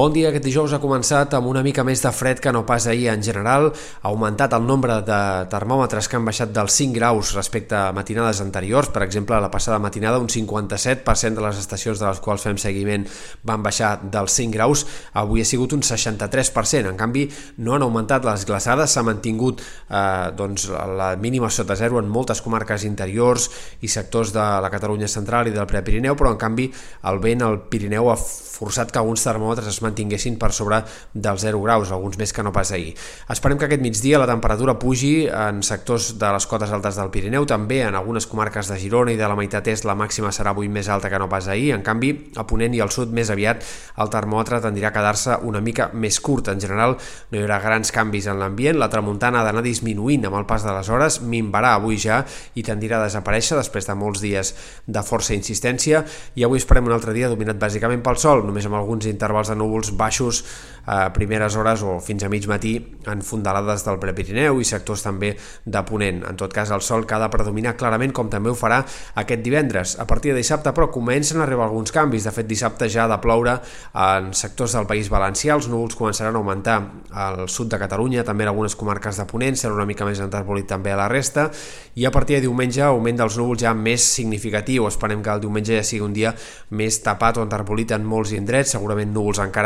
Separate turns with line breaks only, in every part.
Bon dia, aquest dijous ha començat amb una mica més de fred que no pas ahir en general. Ha augmentat el nombre de termòmetres que han baixat dels 5 graus respecte a matinades anteriors. Per exemple, la passada matinada un 57% de les estacions de les quals fem seguiment van baixar dels 5 graus. Avui ha sigut un 63%. En canvi, no han augmentat les glaçades, s'ha mantingut eh, doncs, la mínima sota zero en moltes comarques interiors i sectors de la Catalunya central i del Prepirineu, però en canvi el vent al Pirineu ha forçat que alguns termòmetres es mantinguessin per sobre dels 0 graus, alguns més que no pas ahir. Esperem que aquest migdia la temperatura pugi en sectors de les cotes altes del Pirineu, també en algunes comarques de Girona i de la meitat est la màxima serà avui més alta que no pas ahir, en canvi a Ponent i al sud més aviat el termòmetre tendirà a quedar-se una mica més curt. En general no hi haurà grans canvis en l'ambient, la tramuntana ha d'anar disminuint amb el pas de les hores, minvarà avui ja i tendirà a desaparèixer després de molts dies de força insistència i avui esperem un altre dia dominat bàsicament pel sol, només amb alguns intervals de núvols baixos a primeres hores o fins a mig matí en fondalades del Prepirineu i sectors també de Ponent. En tot cas, el sol que ha de predominar clarament, com també ho farà aquest divendres. A partir de dissabte, però, comencen a arribar alguns canvis. De fet, dissabte ja ha de ploure en sectors del País Valencià, els núvols començaran a augmentar al sud de Catalunya, també en algunes comarques de Ponent, serà una mica més enterbolit també a la resta, i a partir de diumenge augment dels núvols ja més significatiu. Esperem que el diumenge ja sigui un dia més tapat o enterbolit en molts indrets, segurament núvols encara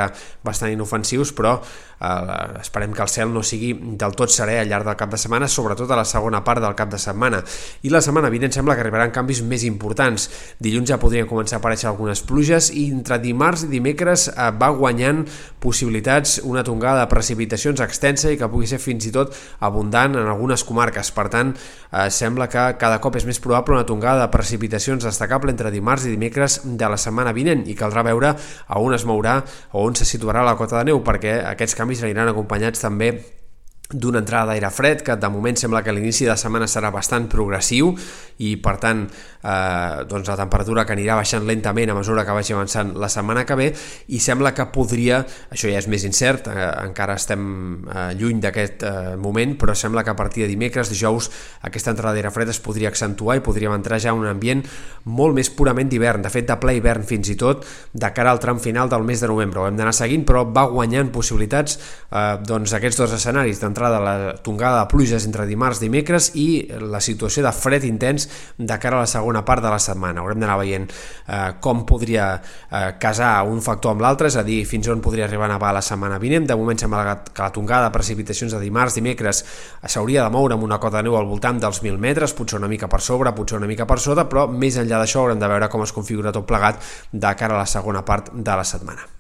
bastant inofensius, però eh, esperem que el cel no sigui del tot serè al llarg del cap de setmana, sobretot a la segona part del cap de setmana. I la setmana vinent sembla que arribaran canvis més importants. Dilluns ja podrien començar a aparèixer algunes pluges i entre dimarts i dimecres eh, va guanyant possibilitats una tongada de precipitacions extensa i que pugui ser fins i tot abundant en algunes comarques. Per tant, eh, sembla que cada cop és més probable una tongada de precipitacions destacable entre dimarts i dimecres de la setmana vinent i caldrà veure a on es mourà o on se situarà la cota de neu perquè aquests canvis aniran acompanyats també d'una entrada d'aire fred que de moment sembla que l'inici de setmana serà bastant progressiu i per tant eh, doncs la temperatura que anirà baixant lentament a mesura que vagi avançant la setmana que ve i sembla que podria, això ja és més incert, eh, encara estem eh, lluny d'aquest eh, moment, però sembla que a partir de dimecres, dijous, aquesta entrada d'aire fred es podria accentuar i podríem entrar ja en un ambient molt més purament d'hivern, de fet de ple hivern fins i tot, de cara al tram final del mes de novembre. Ho hem d'anar seguint, però va guanyant possibilitats eh, doncs aquests dos escenaris, d'entrada la tongada de pluges entre dimarts i dimecres i la situació de fred intens de cara a la segona part de la setmana. Haurem d'anar veient eh, com podria eh, casar un factor amb l'altre, és a dir, fins on podria arribar a nevar la setmana vinent. De moment sembla que la tongada de precipitacions de dimarts, dimecres s'hauria de moure amb una cota de neu al voltant dels 1.000 metres, potser una mica per sobre, potser una mica per sota, però més enllà d'això haurem de veure com es configura tot plegat de cara a la segona part de la setmana.